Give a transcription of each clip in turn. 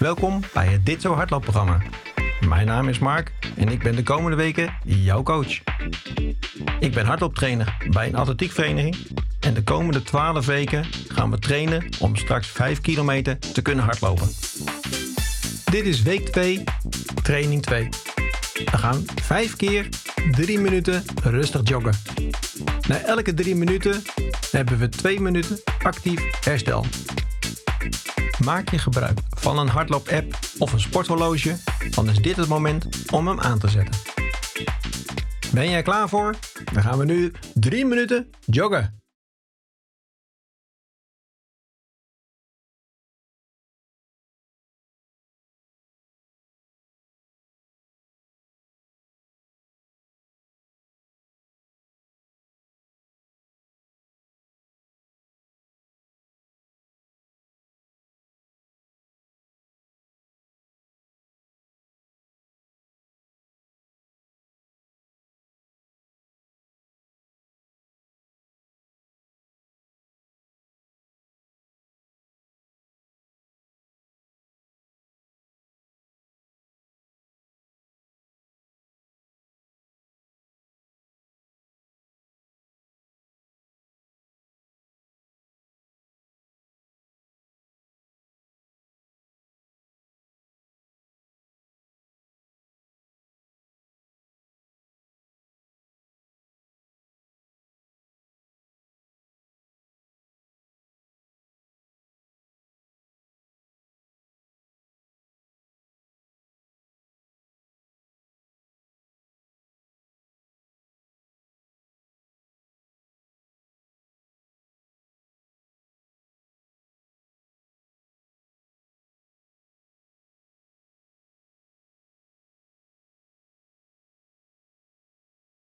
Welkom bij het Dit Zo Hardloopprogramma. Mijn naam is Mark en ik ben de komende weken jouw coach. Ik ben hardlooptrainer bij een atletiekvereniging en de komende 12 weken gaan we trainen om straks 5 kilometer te kunnen hardlopen. Dit is week 2, training 2. We gaan 5 keer 3 minuten rustig joggen. Na elke 3 minuten hebben we 2 minuten actief herstel. Maak je gebruik van een hardloop-app of een sporthorloge, dan is dit het moment om hem aan te zetten. Ben jij klaar voor? Dan gaan we nu 3 minuten joggen.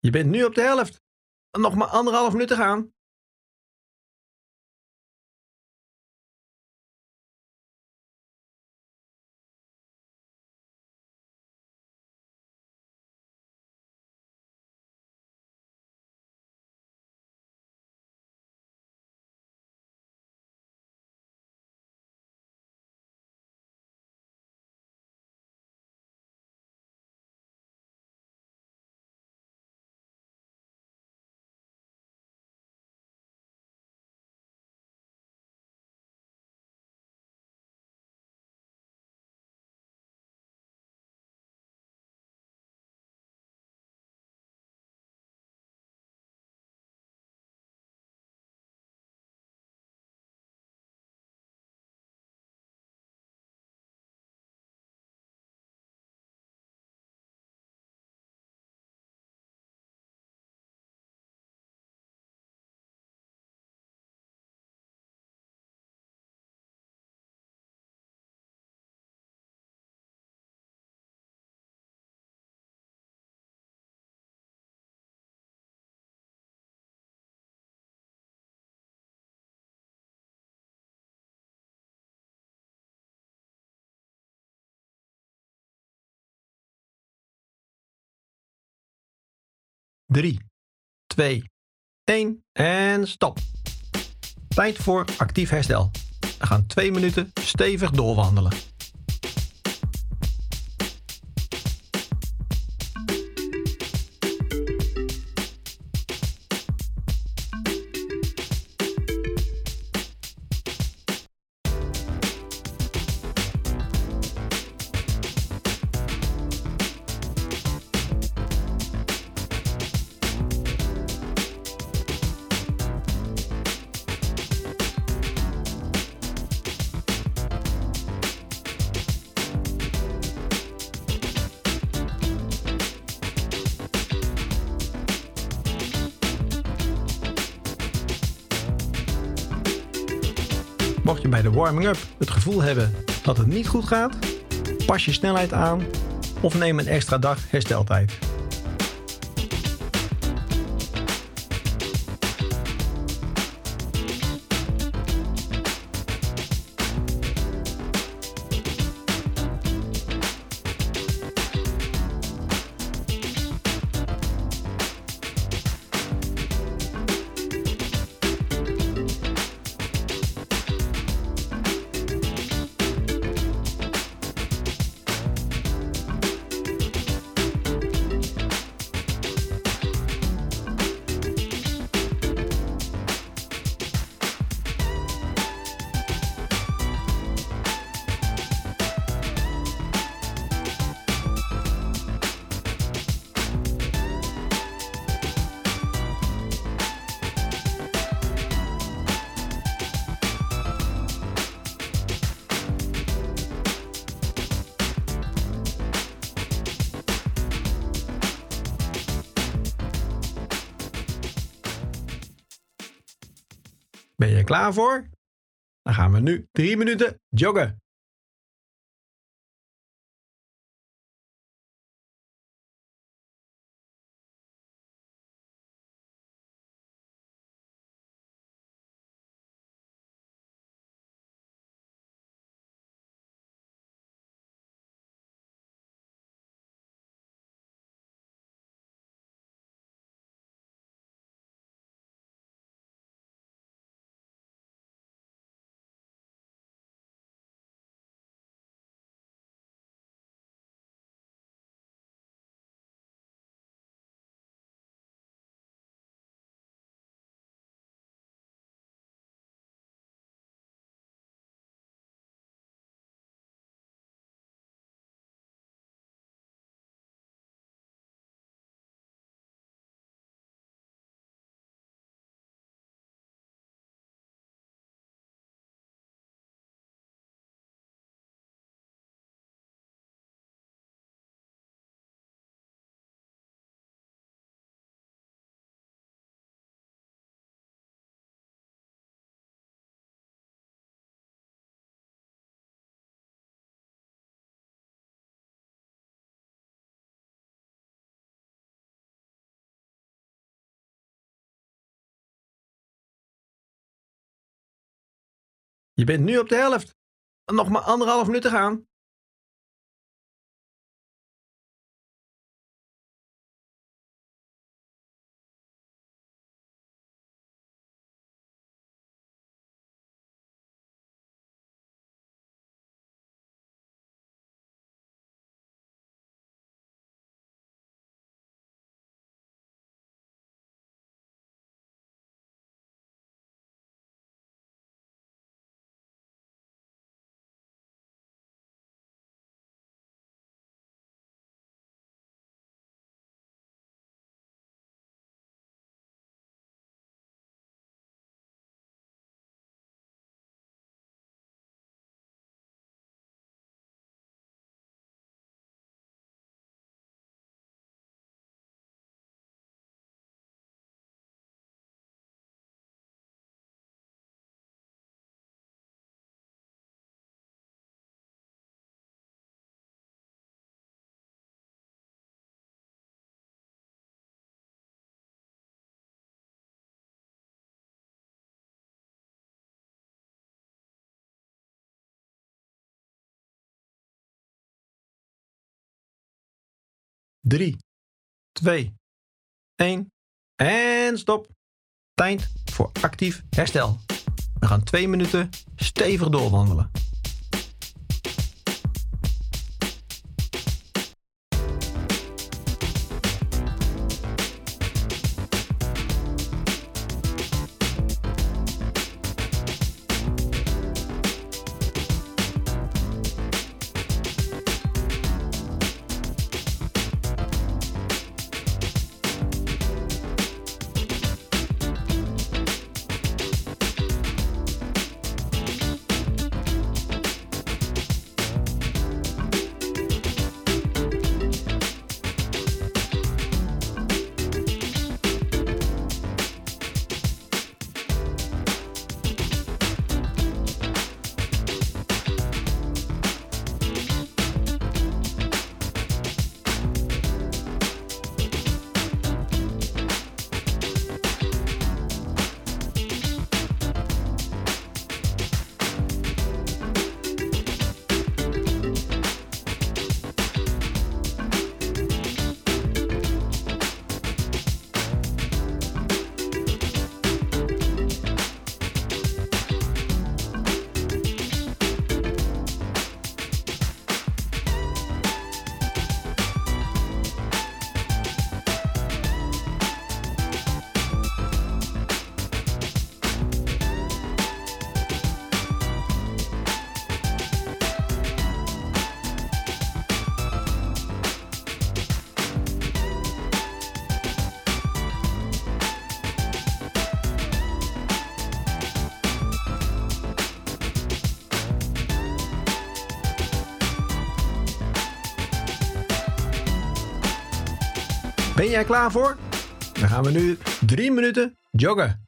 Je bent nu op de helft. Nog maar anderhalf minuut te gaan. Drie, twee, één en stop. Tijd voor actief herstel. We gaan twee minuten stevig doorwandelen. Mocht je bij de warming-up het gevoel hebben dat het niet goed gaat, pas je snelheid aan of neem een extra dag hersteltijd. Ben je er klaar voor? Dan gaan we nu drie minuten joggen. Je bent nu op de helft. Nog maar anderhalf minuut te gaan. Drie, twee, één en stop. Tijd voor actief herstel. We gaan twee minuten stevig doorwandelen. Ben jij klaar voor? Dan gaan we nu drie minuten joggen.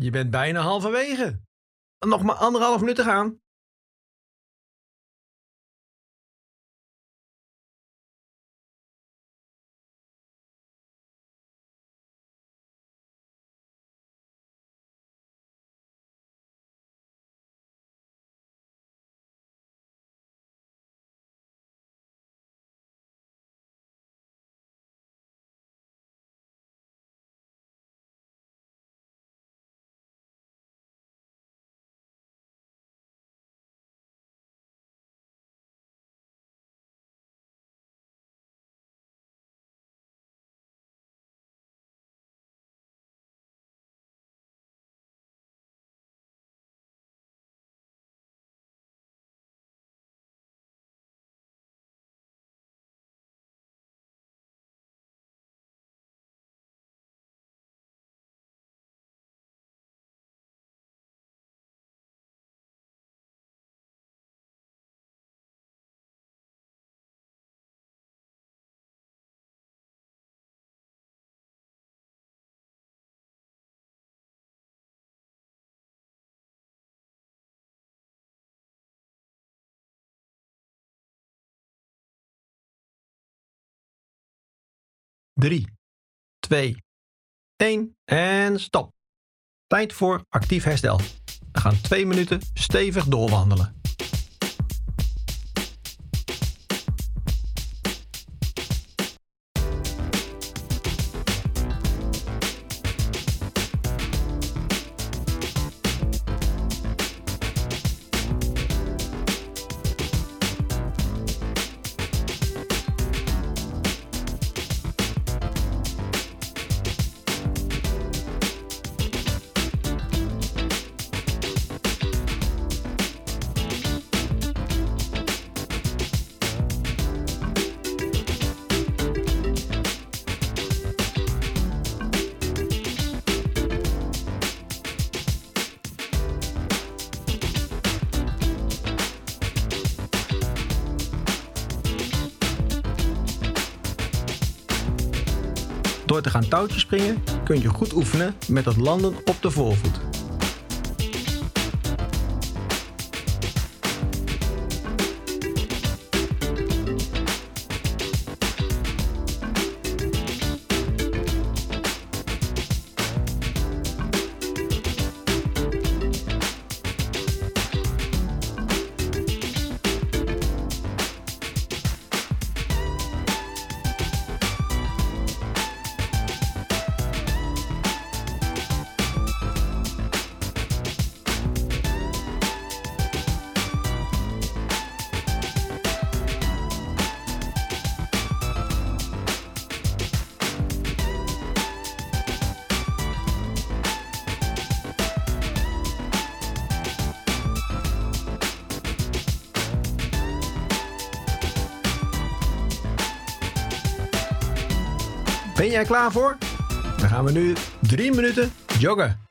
Je bent bijna halverwege. Nog maar anderhalf minuut te gaan. Drie, twee, één en stop. Tijd voor actief herstel. We gaan twee minuten stevig doorwandelen. Door te gaan touwtjes springen kun je goed oefenen met het landen op de voorvoet. Ben jij klaar voor? Dan gaan we nu drie minuten joggen.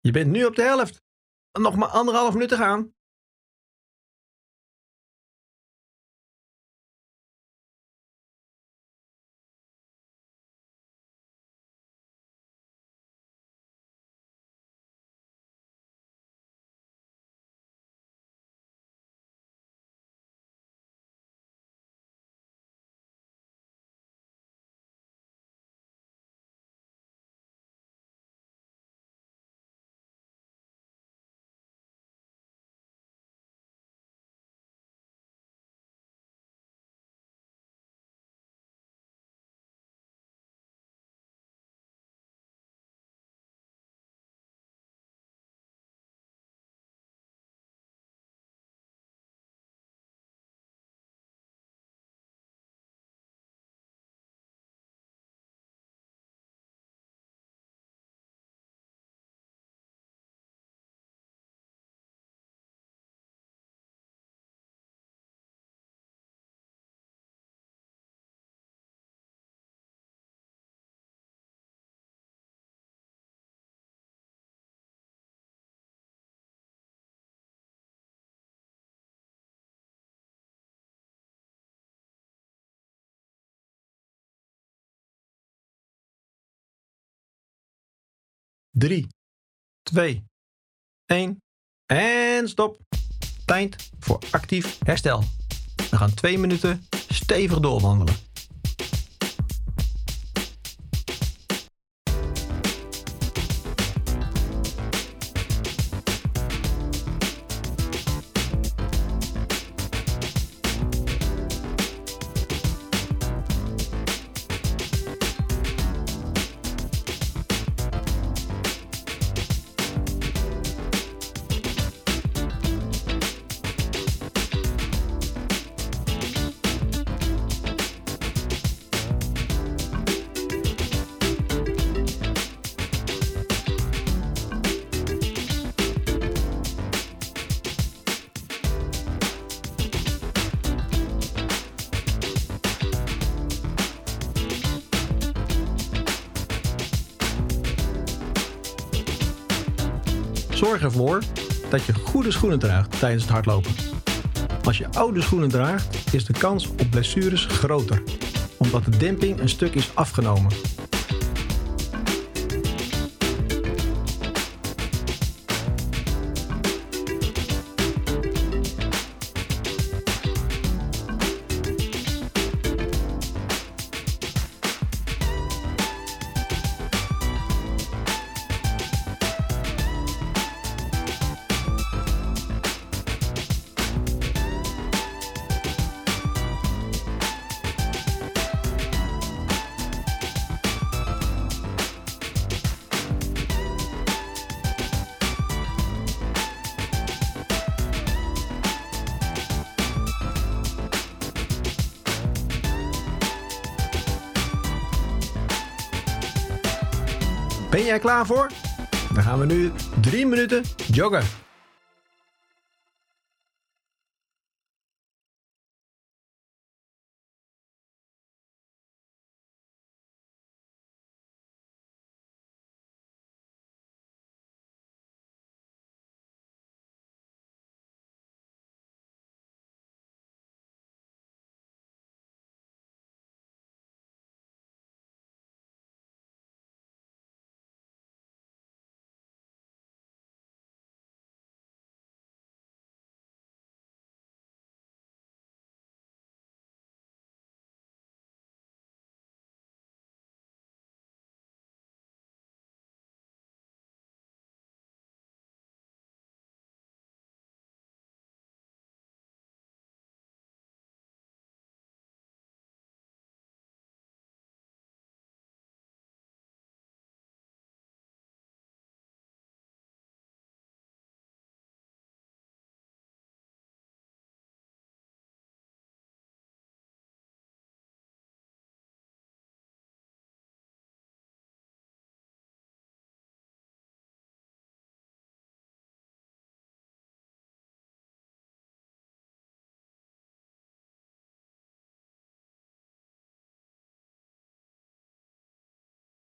Je bent nu op de helft. Nog maar anderhalf minuut te gaan. 3, 2, 1 en stop. Tijd voor actief herstel. We gaan 2 minuten stevig doorwandelen. Zorg ervoor dat je goede schoenen draagt tijdens het hardlopen. Als je oude schoenen draagt, is de kans op blessures groter, omdat de demping een stuk is afgenomen. Jij klaar voor? Dan gaan we nu 3 minuten joggen.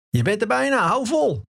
Je bent er bijna, hou vol!